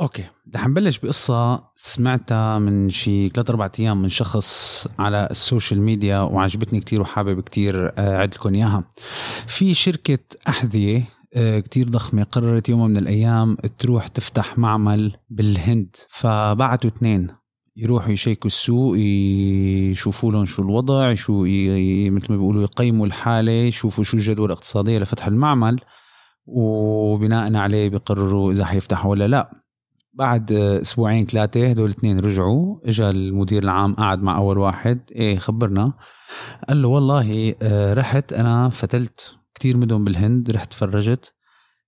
okay. رح نبلش بقصة سمعتها من شي ثلاث أربع أيام من شخص على ال social media وعجبتني كتير وحابب كتير أعد لكم إياها. في شركة أحذية آه، كتير ضخمة قررت يوم من الأيام تروح تفتح معمل بالهند. فبعتوا اثنين يروحوا يشيكوا السوق يشوفوا لهم شو الوضع شو مثل ما بيقولوا يقيموا الحالة يشوفوا شو الجدوى الاقتصادية لفتح المعمل. وبناء عليه بيقرروا إذا حيفتحوا ولا لا. بعد أسبوعين ثلاثة هدول الاثنين رجعوا اجى المدير العام قعد مع أول واحد إيه خبرنا؟ قال له والله آه، رحت أنا فتلت كتير مدن بالهند رحت فرجت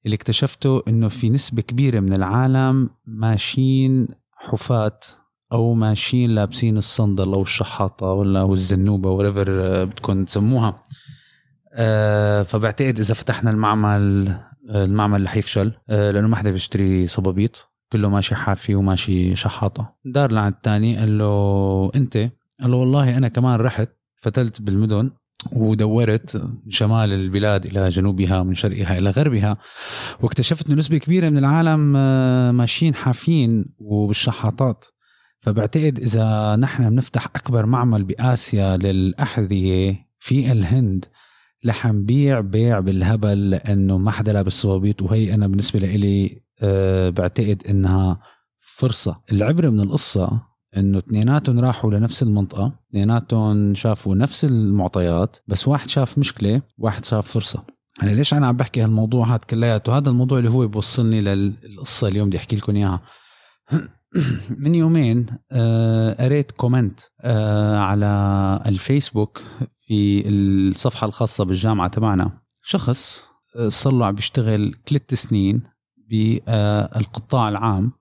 اللي اكتشفته إنه في نسبة كبيرة من العالم ماشيين حفاة أو ماشيين لابسين الصندل أو الشحاطة ولا الزنوبة وريفر آه، بدكم تسموها. أه فبعتقد إذا فتحنا المعمل آه، المعمل رح يفشل لأنه ما حدا بيشتري صبابيط. كله ماشي حافي وماشي شحاطة. دار لعند الثاني قال له أنت؟ قال له والله أنا كمان رحت فتلت بالمدن ودورت شمال البلاد إلى جنوبها من شرقها إلى غربها واكتشفت إنه نسبة كبيرة من العالم آه، ماشيين حافين وبالشحاطات. فبعتقد إذا نحن بنفتح أكبر معمل بآسيا للأحذية في الهند رح نبيع بيع بالهبل لأنه ما حدا لابس صوابيط وهي أنا بالنسبة لي أه بعتقد إنها فرصة. العبره من القصة إنه اثنيناتهم راحوا لنفس المنطقة اثنيناتهم شافوا نفس المعطيات بس واحد شاف مشكلة واحد شاف فرصة. يعني ليش أنا عم بحكي هالموضوع هذا كلياته؟ هذا الموضوع اللي هو بوصلني للقصة اليوم بدي أحكي لكم إياها. من يومين آه، قريت كومنت آه، على الفيسبوك في الصفحة الخاصة بالجامعة تبعنا. شخص صار له عم بيشتغل ثلاث سنين بالقطاع العام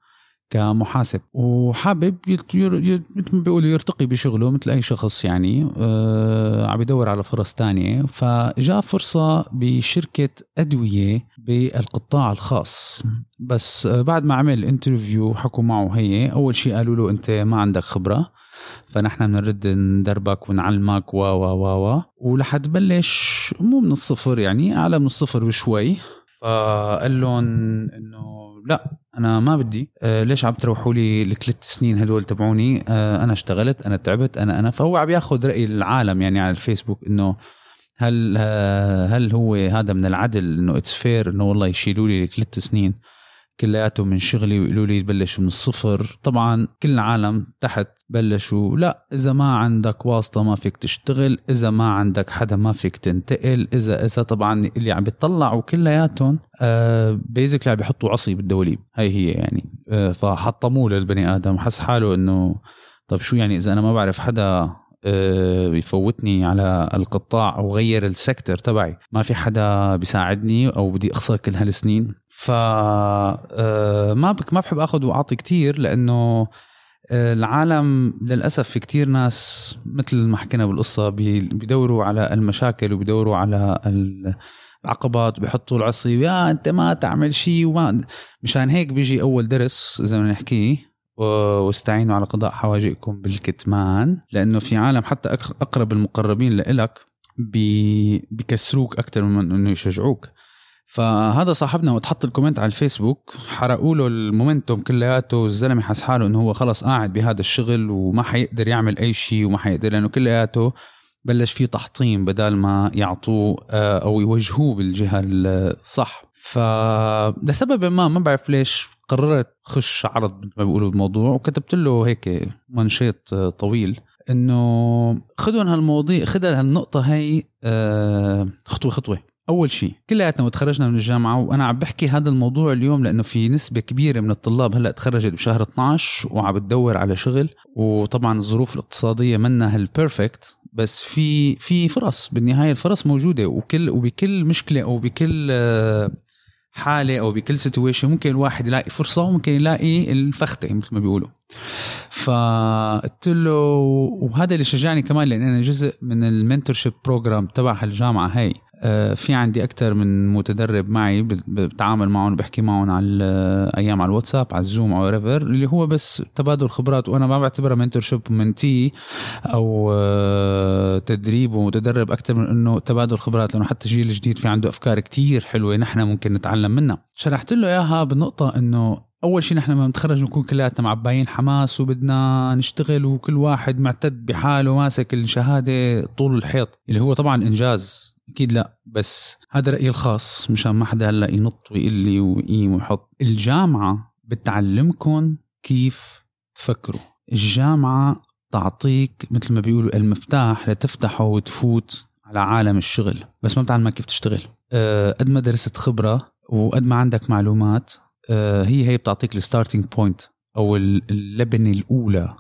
كمحاسب. وحابب مثل ما بيقولوا يرتقي بشغله مثل أي شخص يعني آه عم يدور على فرص تانية. فجاء فرصة بشركة أدوية بالقطاع الخاص. بس آه بعد ما عمل انترفيو حكوا معه هي أول شيء قالوا له أنت ما عندك خبرة فنحن بنرد ندربك ونعلمك و و و و. ولحد تبلش مو من الصفر يعني أعلى من الصفر بشوي. فقال لهم إنه لا أنا ما بدي. آه ليش عم تروحوا لي الثلاث سنين هدول تبعوني؟ آه أنا اشتغلت أنا تعبت أنا أنا. فهو عم ياخذ رأي العالم يعني على الفيسبوك إنه هل آه هل هو هذا من العدل إنه it's fair إنه والله يشيلوا لي ثلاث سنين؟ كلياته من شغلي ويقولوا لي تبلش من الصفر. طبعا كل العالم تحت بلشوا لا إذا ما عندك واسطة ما فيك تشتغل إذا ما عندك حدا ما فيك تنتقل إذا إذا طبعا اللي عم بيطلعوا كلياتهم آه basically عم بيحطوا عصي بالدواليب هي هي يعني. آه فحطموه للبني آدم. حس حاله إنه طب شو يعني إذا أنا ما بعرف حدا بيفوتني آه، على القطاع أو غير السكتر تبعي ما في حدا بيساعدني أو بدي أخسر كل هالسنين؟ ف آه، ما ما بحب آخذ وأعطي كثير لأنه آه، العالم للأسف في كتير ناس مثل ما حكينا بالقصة بيدوروا على المشاكل وبيدوروا على العقبات وبيحطوا العصي يا أنت ما تعمل شيء وما مشان هيك بيجي أول درس زي ما نحكيه واستعينوا على قضاء حواجئكم بالكتمان لأنه في عالم حتى أقرب المقربين لإلك بيكسروك أكثر من إنه يشجعوك. فهذا صاحبنا وقت حط الكومنت على الفيسبوك. حرقوا له المومنتوم كلياته الزلمه حس حاله إنه هو خلص قاعد بهذا الشغل وما حيقدر يعمل أي شيء وما حيقدر لأنه كلياته بلش فيه تحطيم بدل ما يعطوه آه، أو يوجهوه بالجهة الصح. فلسبب ما ما بعرف ليش قررت خش عرض ما بيقولوا بالموضوع وكتبت له هيك منشيط آه، طويل إنه خذوا هالمواضيع خذوا هالنقطة هي آه، خطوة خطوة. أول شيء كلياتنا تخرجنا من الجامعة وأنا عم بحكي هذا الموضوع اليوم لأنه في نسبة كبيرة من الطلاب هلأ تخرجت بشهر 12 وعم بتدور على شغل. وطبعا الظروف الاقتصادية منا هال perfect بس في في فرص بالنهاية الفرص موجودة. وكل وبكل مشكلة أو بكل حالة أو بكل situation ممكن الواحد يلاقي فرصة وممكن يلاقي الفختة مثل ما بيقولوا. فقلت له وهذا اللي شجعني كمان لأن أنا جزء من ال mentorship program تبع الجامعة هي آه، في عندي أكثر من متدرب معي بتعامل معهم بحكي معهم على أيام على الواتساب على الزوم or whatever اللي هو بس تبادل خبرات وأنا ما بعتبرها mentorship من تي أو آه، تدريب ومتدرب أكثر من إنه تبادل خبرات لأنه حتى الجيل الجديد في عنده أفكار كتير حلوة نحن ممكن نتعلم منها. شرحت له إياها بالنقطه إنه أول شيء نحن لما نتخرج نكون كلياتنا معباين حماس وبدنا نشتغل وكل واحد معتد بحاله ماسك الشهادة طول الحيط اللي هو طبعا إنجاز. أكيد لا بس هذا رأيي الخاص مشان ما حدا هلأ ينط ويقول لي ويقيم ويحط. الجامعة بتعلمكم كيف تفكروا. الجامعة تعطيك مثل ما بيقولوا المفتاح لتفتحه وتفوت على عالم الشغل. بس ما بتعلمك كيف تشتغل. أه قد ما درست خبرة وقد ما عندك معلومات أه هي هي بتعطيك ال starting point أو اللبنة الأولى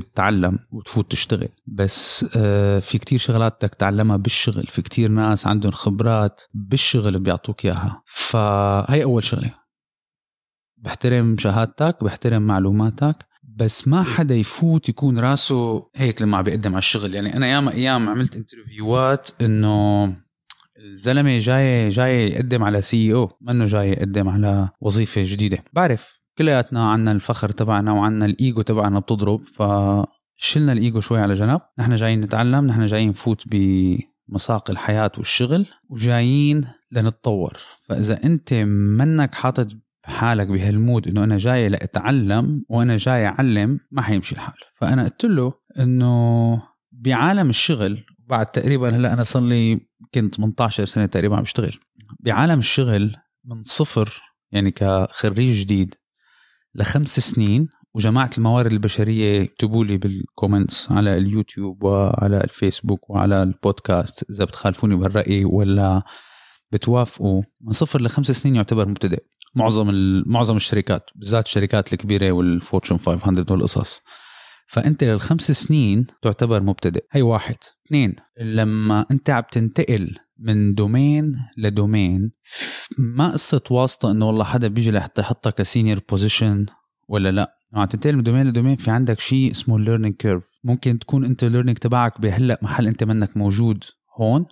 تتعلم وتفوت تشتغل. بس آه، في كتير شغلات بدك تتعلمها بالشغل. في كتير ناس عندهم خبرات بالشغل بيعطوك إياها. فهي أول شغلة. بحترم شهادتك بحترم معلوماتك بس ما حدا يفوت يكون راسه هيك لما عم بيقدم على الشغل. يعني أنا ياما أيام عملت interview ات إنه الزلمة جاي جاي يقدم على CEO منه جاي يقدم على وظيفة جديدة. بعرف كلياتنا عنا الفخر تبعنا وعنا الإيجو تبعنا بتضرب فشلنا الإيجو شوي على جنب. نحن جايين نتعلم نحن جايين نفوت بمساق الحياة والشغل وجايين لنتطور. فإذا أنت منك حاطط حالك بهال mode إنه أنا جاي لأتعلم وأنا جاي أعلم ما حيمشي الحال. فأنا قلت له إنه بعالم الشغل بعد تقريبا هلأ أنا صار لي كنت 18 سنة تقريبا عم بشتغل. بعالم الشغل من صفر يعني كخريج جديد لخمس سنين وجماعة الموارد البشرية اكتبوا لي بال comments على اليوتيوب وعلى الفيسبوك وعلى البودكاست إذا بتخالفوني بهالرأي ولا بتوافقوا. من صفر لخمس سنين يعتبر مبتدئ. معظم معظم الشركات بالذات الشركات الكبيرة وال Fortune 500 والقصص. فأنت للخمس سنين تعتبر مبتدئ. هي واحد. اثنين لما أنت عم تنتقل من domain ل domain ما قصة واسطة إنه والله حدا بيجي لحتى يحطك ك senior position ولا لأ؟ عم تنتقل من domain ل domain في عندك شيء اسمه ال learning curve ممكن تكون أنت ال learning تبعك بهلأ محل أنت منك موجود هون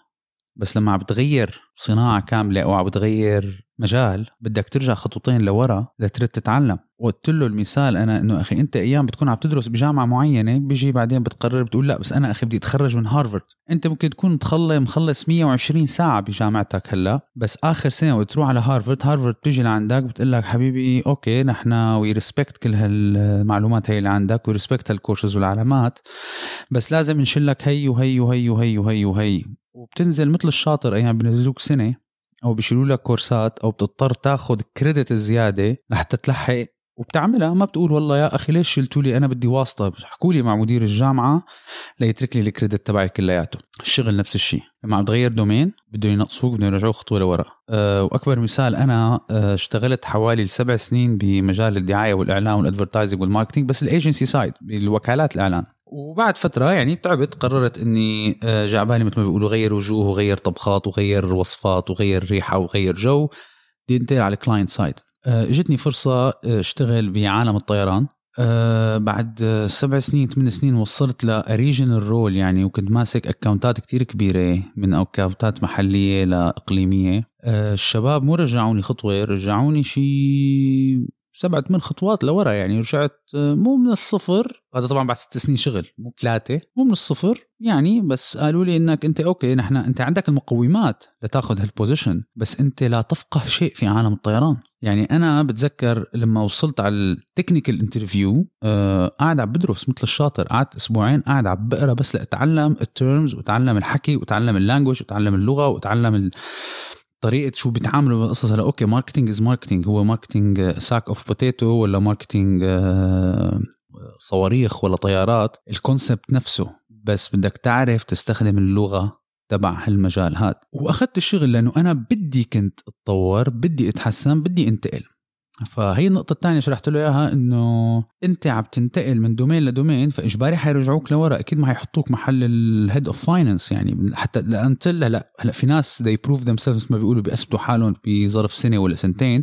بس لما عم بتغير صناعة كاملة أو عم بتغير مجال بدك ترجع خطوتين لورا لترد تتعلم. وقلت له المثال أنا إنه أخي أنت أيام بتكون عم تدرس بجامعة معينة بيجي بعدين بتقرر بتقول لا بس أنا أخي بدي أتخرج من هارفرد أنت ممكن تكون مخلص مخلص 120 ساعة بجامعتك هلأ بس آخر سنة وتروح على هارفرد هارفرد بتيجي لعندك بتقول لك حبيبي okay نحن we respect كل هالمعلومات هي اللي عندك we respect هال courses والعلامات بس لازم نشلك هي وهي وهي وهي وهي وهي. وبتنزل مثل الشاطر أيام بنزلوك سنة أو بيشيلوا لك كورسات أو بتضطر تاخذ credit زيادة لحتى تلحق وبتعملها. ما بتقول والله يا أخي ليش شلتوا لي؟ أنا بدي واسطة. بحكوا لي مع مدير الجامعة ليترك لي ال credit تبعي كلياته. الشغل نفس الشيء. لما عم تغير domain بدهم ينقصوك بدهم يرجعوك خطوة لورا. أه وأكبر مثال أنا أه اشتغلت حوالي سبع سنين بمجال الدعاية والإعلان وال advertising وال marketing بس ال agency side بالوكالات الإعلان. وبعد فترة يعني تعبت قررت إني آه، جاي عبالي مثل ما بيقولوا غير وجوه وغير طبخات وغير وصفات وغير ريحة وغير جو. بدي انتقل على ال client side اجتني فرصة آه، اشتغل بعالم الطيران. أه بعد سبع سنين ثمان سنين وصلت ل regional role يعني وكنت ماسك accountات كتير كبيرة من accountات محلية لإقليمية. الشباب مو رجعوني خطوة رجعوني شيء سبعة ثمان خطوات لورا يعني رجعت مو من الصفر. هذا طبعا بعد ست سنين شغل مو ثلاثة. مو من الصفر يعني بس قالوا لي إنك أنت okay نحن أنت عندك المقومات لتأخذ هال position بس أنت لا تفقه شيء في عالم الطيران. يعني أنا بتذكر لما وصلت على ال technical interview آه قاعد عم بدرس مثل الشاطر. قعدت أسبوعين قاعد عم بقرأ بس لأتعلم ال terms وأتعلم الحكي وأتعلم ال language وأتعلم اللغة وأتعلم ال... طريقة شو بيتعاملوا بالقصص هلا okay marketing is marketing هو marketing sack of potato ولا marketing آه، صواريخ ولا طيارات. ال concept نفسه بس بدك تعرف تستخدم اللغة تبع هالمجال هذا وأخذت الشغل لأنه أنا بدي كنت أتطور بدي أتحسن بدي أنتقل. فهي النقطة الثانية شرحت له إياها إنه أنت عم تنتقل من domain ل domain فإجباري حيرجعوك لورا أكيد ما حيحطوك محل ال head of finance يعني حتى ل until هلا هلأ في ناس they prove themselves ما بيقولوا بيثبتوا حالهم بظرف سنة ولا سنتين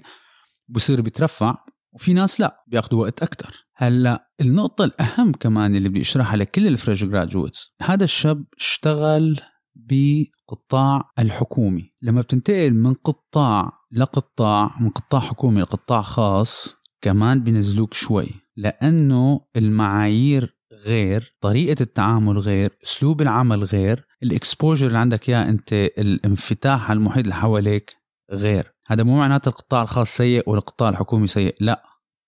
بصير بيترفع وفي ناس لا بياخذوا وقت أكتر. هلأ النقطة الأهم كمان اللي بدي أشرحها لكل ال fresh graduates هذا الشاب اشتغل بقطاع الحكومي. لما بتنتقل من قطاع لقطاع من قطاع حكومي لقطاع خاص كمان بينزلوك شوي. لأنه المعايير غير طريقة التعامل غير أسلوب العمل غير ال exposure اللي عندك إياه أنت الانفتاح على المحيط اللي حواليك غير. هذا مو معناته القطاع الخاص سيء والقطاع الحكومي سيء لا.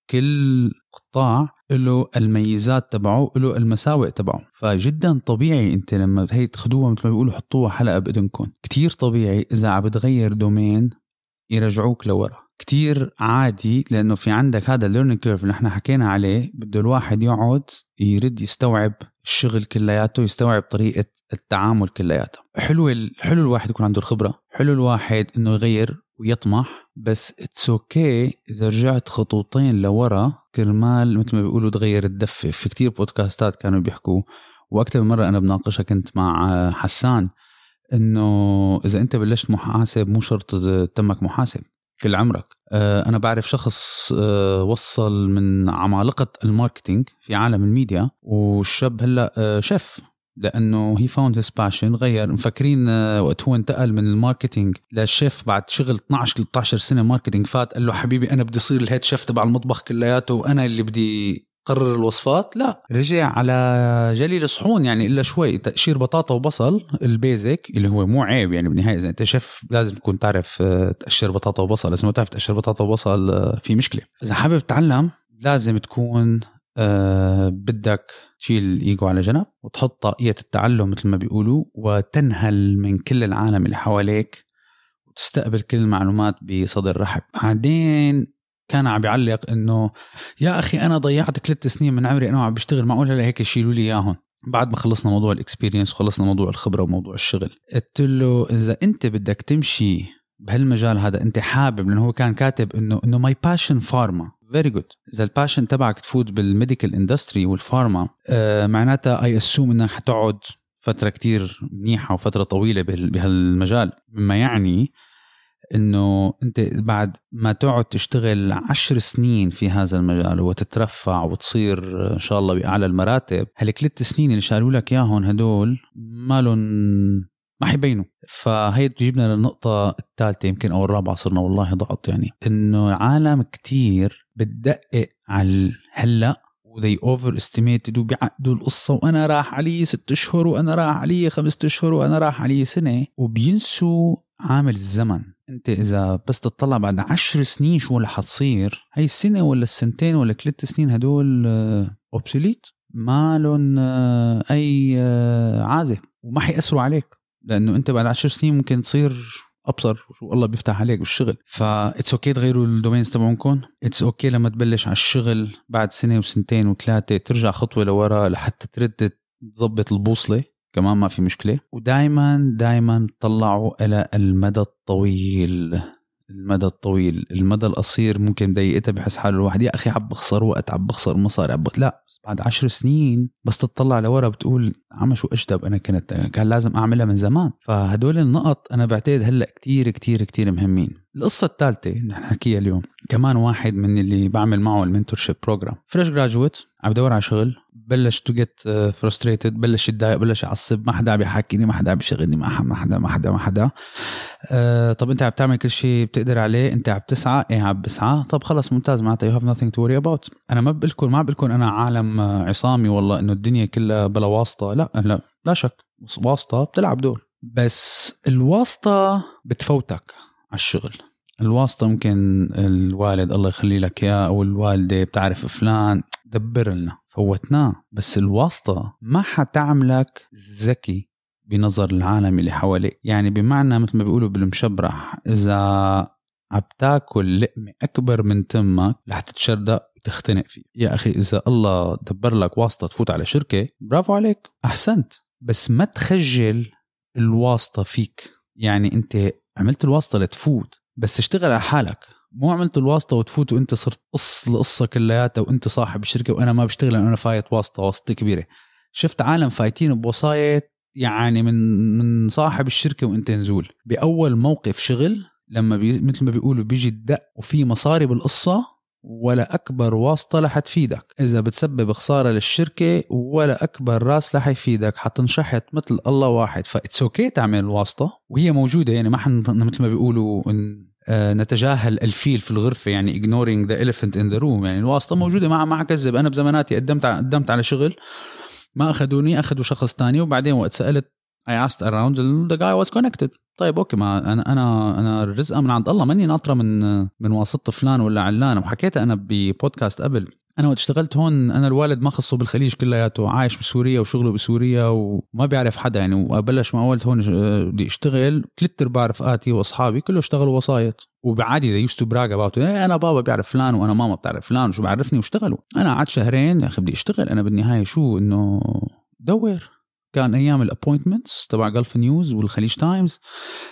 كل قطاع له الميزات تبعه له المساوئ تبعه. فجدا طبيعي أنت لما هي تاخذوها مثل ما بيقولوا حطوها حلقة باذنكم كتير طبيعي إذا عم بتغير domain يرجعوك لورا. كتير عادي لأنه في عندك هذا ال learning curve اللي إحنا حكينا عليه. بده الواحد يقعد يرد يستوعب الشغل كلياته يستوعب طريقة التعامل كلياته. حلو حلو الواحد يكون عنده الخبرة. حلو الواحد إنه يغير ويطمح بس it's okay إذا رجعت خطوتين لورا كرمال مثل ما بيقولوا تغير الدفة. في كتير بودكاستات كانوا بيحكوا وأكثر من مرة أنا بناقشها كنت مع حسان إنه إذا أنت بلشت محاسب مو شرط تمك محاسب كل عمرك. آه، أنا بعرف شخص آه، وصل من عمالقة ال marketing في عالم الميديا والشاب هلأ آه، شيف. لأنه he found his passion غير. مفكرين وقت هو انتقل من ال marketing للشيف بعد شغل 12 13 سنة marketing فات قال له حبيبي أنا بدي اصير ال head chef تبع المطبخ كلياته وأنا اللي بدي قرر الوصفات. لا رجع على جلي الصحون يعني إلا شوي تقشير بطاطا وبصل ال basic اللي هو مو عيب يعني بالنهاية إذا أنت شيف لازم تكون تعرف تقشر بطاطا وبصل. إذا ما تعرف تقشر بطاطا وبصل في مشكلة. إذا حابب تتعلم لازم تكون أه بدك تشيل الايجو على جنب وتحط طاقية التعلم مثل ما بيقولوا وتنهل من كل العالم اللي حواليك وتستقبل كل المعلومات بصدر رحب. بعدين كان عم بيعلق إنه يا أخي أنا ضيعت ثلاث سنين من عمري أنا عم بشتغل معقول هلا هيك يشيلوا لي إياهم؟ بعد ما خلصنا موضوع ال experience وخلصنا موضوع الخبرة وموضوع الشغل قلت له إذا أنت بدك تمشي بهالمجال هذا أنت حابب لأنه هو كان كاتب إنه إنه my passion pharma very good إذا ال passion تبعك تفوت بال medical industry وال pharma آه معناتها I assume انك حتقعد فترة كتير منيحة وفترة طويلة بهالمجال. مما يعني إنه أنت بعد ما تقعد تشتغل عشر سنين في هذا المجال وتترفع وتصير إن شاء الله بأعلى المراتب هالثلاث سنين اللي شالوا لك إياهم هدول مالهم ما حيبينوا فهي بتجيبنا للنقطة الثالثة يمكن أو الرابعة صرنا والله ضغط يعني. إنه عالم كتير بتدقق على هلا و they overestimated وبيعقدوا القصة وأنا راح علي ست أشهر وأنا راح علي خمسة أشهر وأنا راح علي سنة. وبينسوا عامل الزمن. أنت إذا بس تطلع بعد عشر سنين شو اللي حتصير هاي السنة ولا السنتين ولا ثلاث سنين هدول obsolete ما لهم أي آه، عازة. وما حيأثروا عليك. لأنه أنت بعد عشر سنين ممكن تصير أبصر وشو الله بيفتح عليك بالشغل. فا it's okay تغيروا ال domains تبعونكم it's okay لما تبلش على الشغل بعد سنة وسنتين وثلاثة ترجع خطوة لورا لحتى ترد تظبط البوصلة. كمان ما في مشكلة. ودائما دائما طلعوا إلى المدى الطويل. المدى الطويل المدى القصير ممكن ضيقتها بحس حاله الواحد يا أخي عم بخسر وقت عم بخسر مصاري عم لا بس بعد عشر سنين بس تطلع لورا بتقول عم شو اجدب أنا كنت كان لازم أعملها من زمان. فهدول النقط أنا بعتقد هلأ كتير كتير كتير مهمين. القصة الثالثة اللي نحكيها اليوم كمان واحد من اللي بعمل معه ال mentorship program fresh graduate عم بدور على شغل بلش to get frustrated بلش يتضايق بلش يعصب ما حدا عم بيحكيني ما حدا عم بيشغلني ما حدا ما حدا ما حدا أه طب انت عم تعمل كل شيء بتقدر عليه انت عم تسعى إيه عم بسعى؟ طب خلص ممتاز معناتها you have nothing to worry about أنا ما بقول ما بقول أنا عالم عصامي والله انه الدنيا كلها بلا واسطة. لا لا لا شك واسطة بتلعب دور. بس الواسطة بتفوتك على الشغل. الواسطة ممكن الوالد الله يخلي لك إياه أو الوالدة بتعرف فلان. دبر لنا فوتناه بس الواسطة ما حتعملك ذكي بنظر العالم اللي حواليك. يعني بمعنى مثل ما بيقولوا بالمشبرح إذا عم تاكل لقمة أكبر من تمك رح تتشردق وتختنق فيه يا أخي إذا الله دبر لك واسطة تفوت على شركة برافو عليك أحسنت. بس ما تخجل الواسطة فيك. يعني أنت عملت الواسطة لتفوت بس اشتغل على حالك. هو عملت الواسطة وتفوت وانت صرت قص القصة كلياتها وانت صاحب الشركة وأنا ما بشتغل أنا فايت واسطة واسطة كبيرة. شفت عالم فايتين بوسايط يعني من من صاحب الشركة وانت نزول. بأول موقف شغل لما بي مثل ما بيقولوا بيجي الدق وفي مصاري بالقصة ولا أكبر واسطة رح تفيدك. إذا بتسبب خسارة للشركة ولا أكبر راس رح يفيدك حتنشحت مثل الله واحد. ف it's okay تعمل الواسطة وهي موجودة. يعني ما حن مثل ما بيقولوا إن نتجاهل الفيل في الغرفة يعني ignoring the elephant in the room. يعني الواسطة موجودة ما ما حكذب أنا بزماناتي قدمت قدمت على شغل ما أخذوني أخذوا شخص تاني وبعدين وقت سألت I asked around the guy was connected. طيب okay ما أنا أنا أنا الرزقه من عند الله. ماني ناطرة من من واسطة فلان ولا علان. وحكيتها أنا ببودكاست قبل أنا وقت اشتغلت هون أنا الوالد ما خصه بالخليج كلياته عايش بسوريا وشغله بسوريا وما بيعرف حدا يعني. وبلش ما قلت هون بدي أشتغل ثلاث ارباع رفقاتي وأصحابي كله اشتغلوا وسايط. وبعادي they used to brag about أنا بابا بيعرف فلان وأنا ماما بتعرف فلان وشو بعرفني واشتغلوا. أنا قعدت شهرين يا أخي بدي أشتغل. أنا بالنهاية شو؟ إنه دور كان أيام ال appointments تبع Gulf News وال Khaleej Times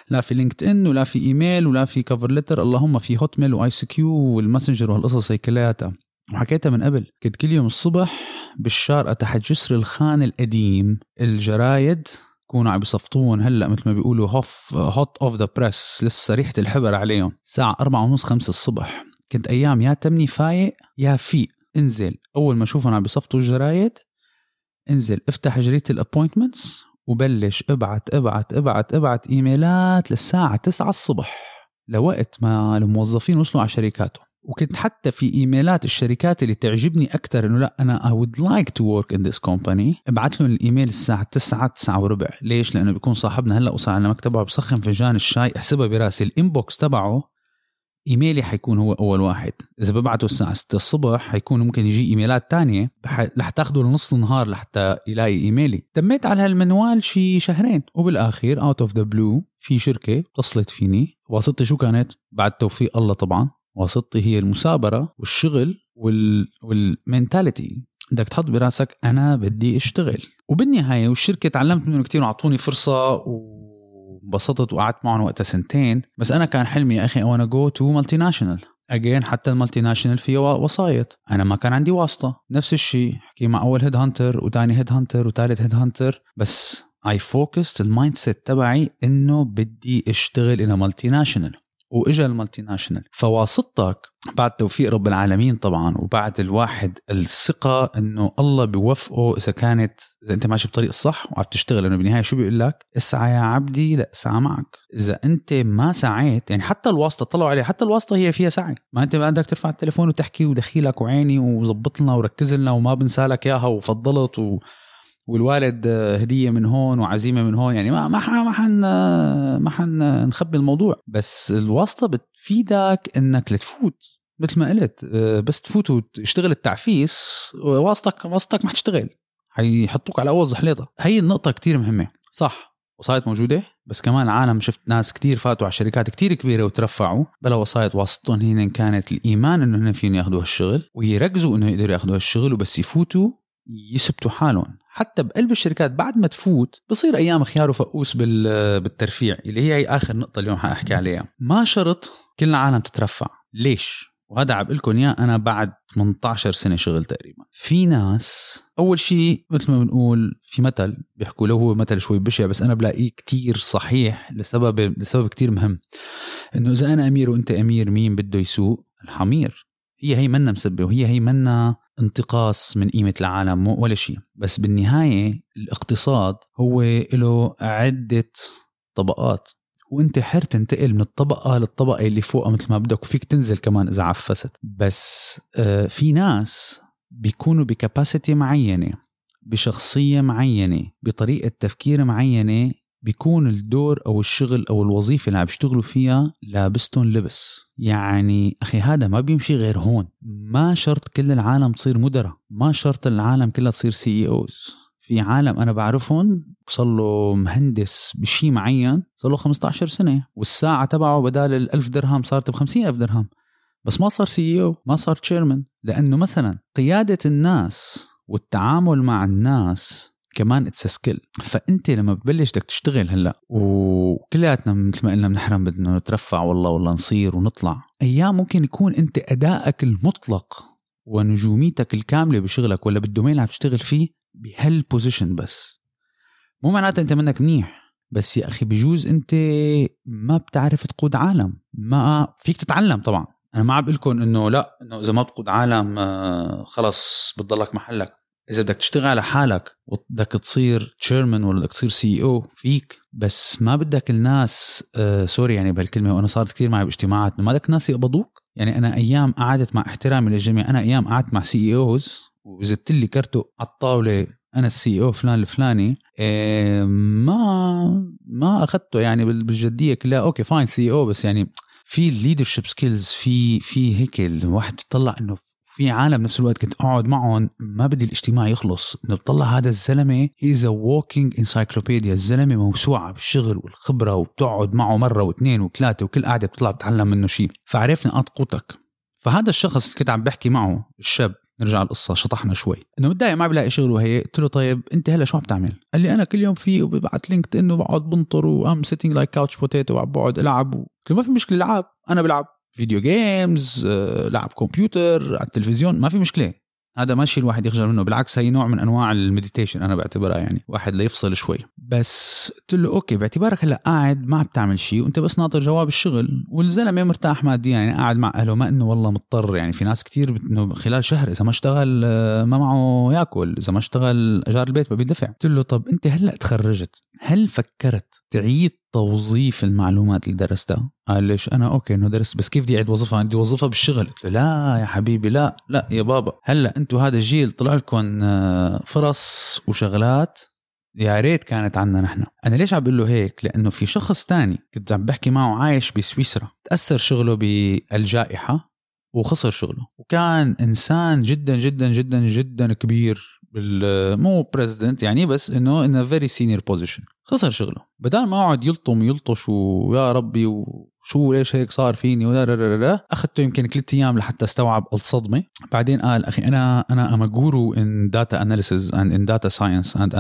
لا في LinkedIn ولا في ايميل ولا في cover letter اللهم في Hotmail و ICQ وال Messenger وهالقصص هي كلياتها. وحكيتها من قبل. كنت كل يوم الصبح بالشارقة تحت جسر الخان القديم الجرايد كونوا عم بيصفطون هلأ مثل ما بيقولوا hot hot off the press لسه ريحة الحبر عليهم. الساعة أربعة ونص خمسة الصبح. كنت أيام يا تمني فايق يا فيق. انزل. أول ما أشوفهم عم بيصفطوا الجرايد انزل. افتح جريدة ال appointments وبلش. ابعت ابعت ابعت ابعت إيميلات للساعة 9 الصبح. لوقت ما الموظفين وصلوا على شركاتهم. وكنت حتى في إيميلات الشركات اللي تعجبني أكثر إنه لا أنا I would like to work in this company. ابعث لهم الإيميل الساعة 9 9 وربع. ليش؟ لأنه بيكون صاحبنا هلأ وصل على مكتبه بسخن فنجان الشاي أحسبها براسي. ال inbox تبعه إيميلي حيكون هو أول واحد. إذا ببعته الساعة 6 الصبح حيكون ممكن يجي إيميلات تانية. رح تاخذه لنص النهار لحتى يلاقي إيميلي. تميت على هالمنوال شي شهرين. وبالآخير out of the blue في شركة اتصلت فيني. واسطتي شو كانت؟ بعد توفيق الله طبعا. واسطتي هي المثابرة والشغل وال وال mentality بدك تحط براسك أنا بدي أشتغل. وبالنهاية والشركة تعلمت منه كثير وأعطوني فرصة وانبسطت وقعدت معهم وقتها سنتين. بس أنا كان حلمي يا أخي وأنا go to multinational again حتى ال multinational فيه وسايط أنا ما كان عندي واسطة. نفس الشيء حكي مع أول head hunter وثاني head hunter وثالث head hunter بس I focused ال mindset تبعي إنه بدي أشتغل إلى multinational وإجا ال multinational فواسطتك بعد توفيق رب العالمين طبعا وبعد الواحد الثقة إنه الله بيوفقه إذا كانت إذا أنت ماشي بطريق الصح وعم تشتغل لأنه بالنهاية شو بيقول لك؟ اسعى يا عبدي لا اسعى معك، إذا أنت ما سعيت يعني حتى الواسطة طلعوا عليه حتى الواسطة هي فيها سعي، ما أنت بدك ترفع التليفون وتحكي ودخيلك وعيني وظبط لنا وركز لنا وما بنسى لك إياها وفضلت و والوالد هدية من هون وعزيمة من هون. يعني ما ما حن ما حن ما حن نخبي الموضوع. بس الواسطة بتفيدك إنك لتفوت. مثل ما قلت بس تفوت وتشتغل التعفيس واسطتك واسطتك ما حتشتغل. حيحطوك على أول زحليطة. هي النقطة كتير مهمة. صح وسايط موجودة بس كمان عالم شفت ناس كتير فاتوا على شركات كتير كبيرة وترفعوا. بلا وسايط واسطتهم هن كانت الإيمان إنه هن فيهم يأخذوا هالشغل ويركزوا إنه يقدروا يأخذوا هالشغل وبس يفوتوا يثبتوا حالهم. حتى بقلب الشركات بعد ما تفوت بصير أيام خيار وفقوس بالترفيع اللي هي, هي آخر نقطة اليوم حأحكي عليها. ما شرط كل العالم تترفع. ليش؟ وهذا عم لكم إياه أنا بعد 18 سنة شغل تقريبا. في ناس أول شيء مثل ما بنقول في مثل بيحكوا له هو مثل شوي بشع بس أنا بلاقيه كتير صحيح لسبب لسبب كتير مهم. إنه إذا أنا أمير وأنت أمير مين بده يسوق؟ الحمير. هي هي منا مسبة وهي هي منا انتقاص من قيمة العالم ولا شيء. بس بالنهاية الاقتصاد هو له عدة طبقات. وانت حر تنتقل من الطبقة للطبقة اللي فوقها مثل ما بدك وفيك تنزل كمان إذا عفست. بس آه، في ناس بيكونوا ب capacity معينة بشخصية معينة بطريقة تفكير معينة بيكون الدور أو الشغل أو الوظيفة اللي عم بيشتغلوا فيها لابستهم لبس. يعني أخي هذا ما بيمشي غير هون. ما شرط كل العالم تصير مدراء. ما شرط العالم كلها تصير CEOs في عالم أنا بعرفهم صار له مهندس بشيء معين صار له 15 سنة والساعة تبعه بدال ال 1000 درهم صارت ب 50000 درهم. بس ما صار CEO ما صار chairman لأنه مثلا قيادة الناس والتعامل مع الناس كمان it's skill فأنت لما بتبلش بدك تشتغل هلأ وكلياتنا مثل ما قلنا بنحرم بدنا نترفع والله والله نصير ونطلع أيام ممكن يكون أنت أدائك المطلق ونجوميتك الكاملة بشغلك ولا بال domain اللي عم تشتغل فيه بهال position بس. مو معناتها أنت منك منيح بس يا أخي بجوز أنت ما بتعرف تقود عالم ما فيك تتعلم طبعا. أنا ما عم بقول لكم إنه لأ إنه إذا ما بتقود عالم آه، خلص بتضلك محلك. إذا بدك تشتغل على حالك وبدك تصير chairman ولا بدك تصير CEO فيك بس ما بدك الناس آه sorry يعني بهالكلمة وأنا صارت كثير معي باجتماعات ما بدك ناس يقبضوك. يعني أنا أيام قعدت مع احترامي للجميع أنا أيام قعدت مع CEOs وزتت لي كرته على الطاولة أنا ال CEO فلان الفلاني إيه ما ما أخذته يعني بالجدية كلها. okay fine CEO بس يعني في ال leadership skills في في هيك الواحد بيطلع إنه في عالم نفس الوقت كنت أقعد معهم ما بدي الاجتماع يخلص. بطلع هذا الزلمة. he's a walking encyclopedia الزلمة موسوعة بالشغل والخبرة وبتقعد معه مرة واثنين وثلاثة وكل قعده بتطلع بتعلم منه شيء فعرفنا نقاط قوتك فهذا الشخص اللي كنت عم بحكي معه الشاب نرجع القصة شطحنا شوي. إنه متضايق ما بلاقي شغل وهي قلت له طيب أنت هلا شو عم تعمل؟ قال لي أنا كل يوم CV وببعت LinkedIn وبقعد بنطر و I'm sitting like couch potato وعم بقعد ألعب قلت له ما في مشكلة العب. أنا بلعب. video games آه، لعب كمبيوتر على التلفزيون ما في مشكلة. هذا ماشي الواحد يخجل منه بالعكس هي نوع من أنواع ال meditation أنا بعتبرها يعني واحد ليفصل شوي. بس قلت له okay باعتبارك هلا قاعد ما عم تعمل شيء وأنت بس ناطر جواب الشغل والزلمة مرتاح ماديا يعني قاعد مع أهله ما إنه والله مضطر يعني في ناس كتير إنه خلال شهر إذا ما اشتغل آه، ما معه يأكل إذا ما اشتغل أجار البيت ما بيدفع. قلت له طب أنت هلا تخرجت هل فكرت تعيد توظيف المعلومات اللي درستها. قال ليش؟ أنا okay إنه درست بس كيف بدي أعيد وظفها؟ بدي وظيفة بالشغل. قلت له لا يا حبيبي لا لا يا بابا. هلأ أنتم هذا الجيل طلع لكم آه، فرص وشغلات؟ يا ريت كانت عنا نحن. أنا ليش عم بقول له هيك؟ لأنه في شخص تاني كنت عم بحكي معه عايش بسويسرا. تأثر شغله بالجائحة وخسر شغله. وكان إنسان جدا جدا جدا جدا كبير مو president يعني بس إنه in very senior position خسر شغله. بدل ما يقعد يلطم يلطش ويا ربي وشو ليش هيك صار فيني ولا أخذته يمكن ثلاث أيام لحتى استوعب الصدمة. بعدين قال أخي أنا أنا I'm guru in data analysis and in data science and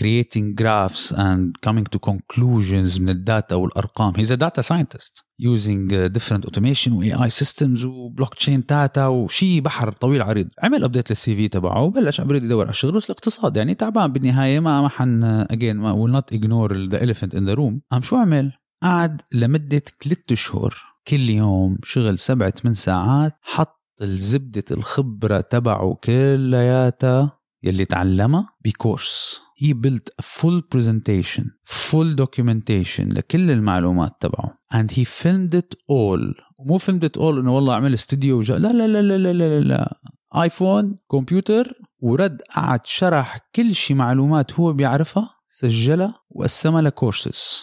creating graphs and coming to conclusions من ال data والأرقام. A data scientist using different automation و AI systems و blockchain data وشيء بحر طويل عريض. عمل update لل CV تبعه وبلش عم يدور على الشغل. بس الاقتصاد يعني تعبان بالنهاية. ما ما حن اجين ما will not ignore the elephant in the room. قام شو عمل؟ قعد لمدة ثلاث اشهر كل يوم شغل سبعة ثمان ساعات. حط الزبدة الخبرة تبعه كلياتها. يلي تعلمها بكورس. he built full presentation full documentation لكل المعلومات تبعه. And he filmed it all. ومو filmed it all إنه والله عمل استوديو وجا لا لا لا لا لا لا, لا. iPhone كمبيوتر Word قعد شرح كل شيء معلومات هو بيعرفها سجلها وقسمها لكورسز.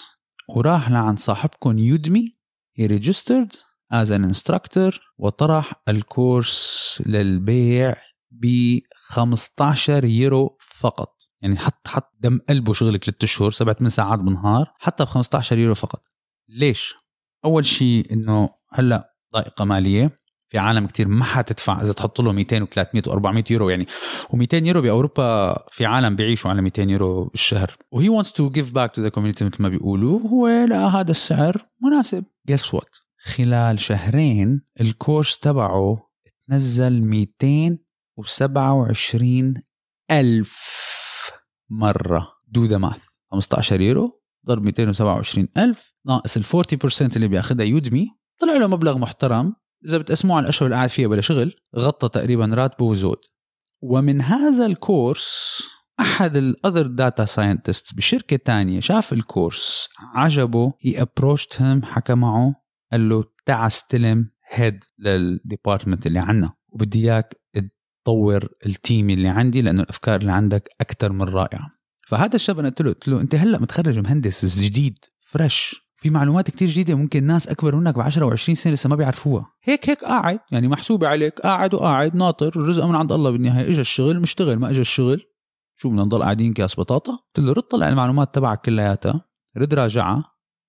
وراح لعند صاحبكم يودمي he registered as an instructor وطرح الكورس للبيع ب 15 يورو فقط. يعني حط حط دم قلبه شغلك ثلاث أشهر سبع ثمان ساعات بالنهار حتى ب 15 يورو فقط. ليش؟ أول شيء إنه هلأ ضائقة مالية. في عالم كتير ما حتدفع إذا تحط له 200 و300 و400 يورو. يعني و200 يورو بأوروبا في عالم بيعيشوا على 200 يورو بالشهر. وهي wants to give back to the community مثل ما بيقولوا. هو لا هذا السعر مناسب. Guess what خلال شهرين الكورس تبعه تنزل 200 و27 ألف مرة. do the math 15 يورو ضرب 227 ألف. ناقص ال 40% اللي بياخذها Udemy. طلع له مبلغ محترم. إذا بتقسموه على الأشهر اللي قاعد فيها بلا شغل غطى تقريبا راتبه وزود. ومن هذا الكورس أحد ال other data scientist بشركة تانية شاف الكورس عجبه. he approached him حكى معه قال له تعا استلم head لل department اللي عنا. وبدي إياك طور ال team اللي عندي لأنه الأفكار اللي عندك أكثر من رائعة. فهذا الشاب أنا قلت له قلت له أنت هلأ متخرج مهندس جديد fresh في معلومات كتير جديدة ممكن ناس أكبر منك ب 10 و20 سنة لسه ما بيعرفوها. هيك هيك قاعد يعني محسوبة عليك قاعد وقاعد ناطر الرزق من عند الله بالنهاية إجا الشغل مشتغل ما إجا الشغل. شو بدنا نضل قاعدين كياس بطاطا؟ قلت له رد طلع المعلومات تبعك كلياتها رد راجعها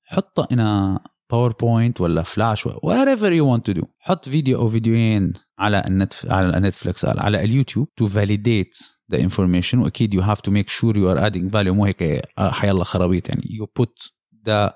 حطها إن ا PowerPoint ولا Flash whatever you want to do حط فيديو أو فيديوين على النت على Netflix على ال YouTube to validate the information. وأكيد you have to make sure you are adding value. مو هيك آه، حيلا خرابيط يعني. You put the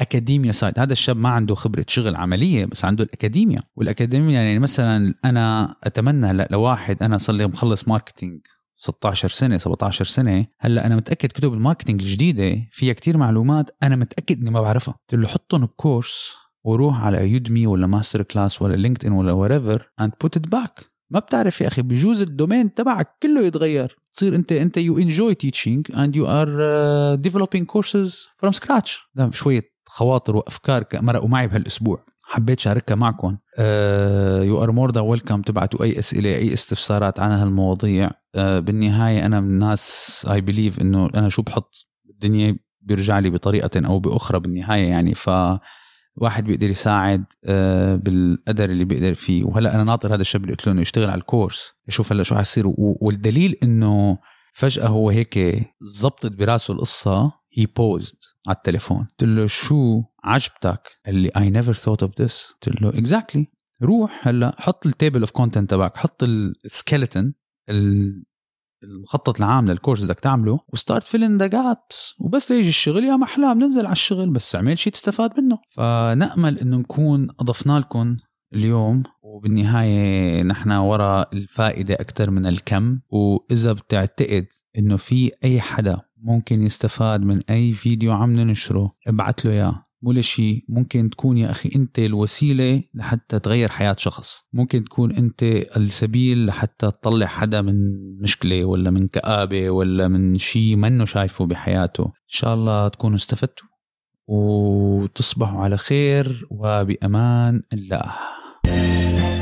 اكاديميا سايد هذا الشاب ما عنده خبرة شغل عملية بس عنده ال academia وال academia يعني مثلا أنا أتمنى هلأ لواحد أنا صار لي مخلص marketing 16 سنة 17 سنة. هلأ أنا متأكد كتب ال marketing الجديدة فيها كتير معلومات أنا متأكد إني ما بعرفها. قلت له حطهم بكورس وروح على Udemy ولا MasterClass ولا LinkedIn ولا wherever and put it back ما بتعرف يا أخي بجوز ال domain تبعك كله يتغير. تصير أنت أنت you enjoy teaching and you are developing courses from scratch شوية خواطر وأفكار مرقوا معي بهالأسبوع. حبيت شاركها معكم. you are more than welcome تبعتوا أي أسئلة أي استفسارات عن هالمواضيع. uh, بالنهاية أنا من الناس I believe إنه أنا شو بحط الدنيا بيرجع لي بطريقة أو بأخرى بالنهاية يعني. ف واحد بيقدر يساعد آه، بالقدر اللي بيقدر فيه. وهلأ أنا ناطر هذا الشاب اللي قلت له إنه يشتغل على الكورس يشوف هلأ شو حيصير. والدليل إنه فجأة هو هيك زبطت براسه القصة. he paused على التليفون. قلت له شو عجبتك لي I never thought of this قلت له exactly exactly. روح هلا حط ال table of content تبعك حط ال skeleton المخطط العام للكورس بدك تعمله و start filling the gaps وبس ليجي الشغل يا محلاه بننزل على الشغل بس اعمل شيء تستفاد منه. فنأمل إنه نكون أضفنا لكم اليوم وبالنهاية نحن وراء الفائدة أكثر من الكم. وإذا بتعتقد إنه في أي حدا ممكن يستفاد من أي فيديو عم ننشره ابعت له إياه. مو لشي. ممكن تكون يا أخي أنت الوسيلة لحتى تغير حياة شخص. ممكن تكون أنت السبيل لحتى تطلع حدا من مشكلة ولا من كآبة ولا من شي منه شايفه بحياته. إن شاء الله تكونوا استفدتوا. وتصبحوا على خير وبأمان الله. Bye.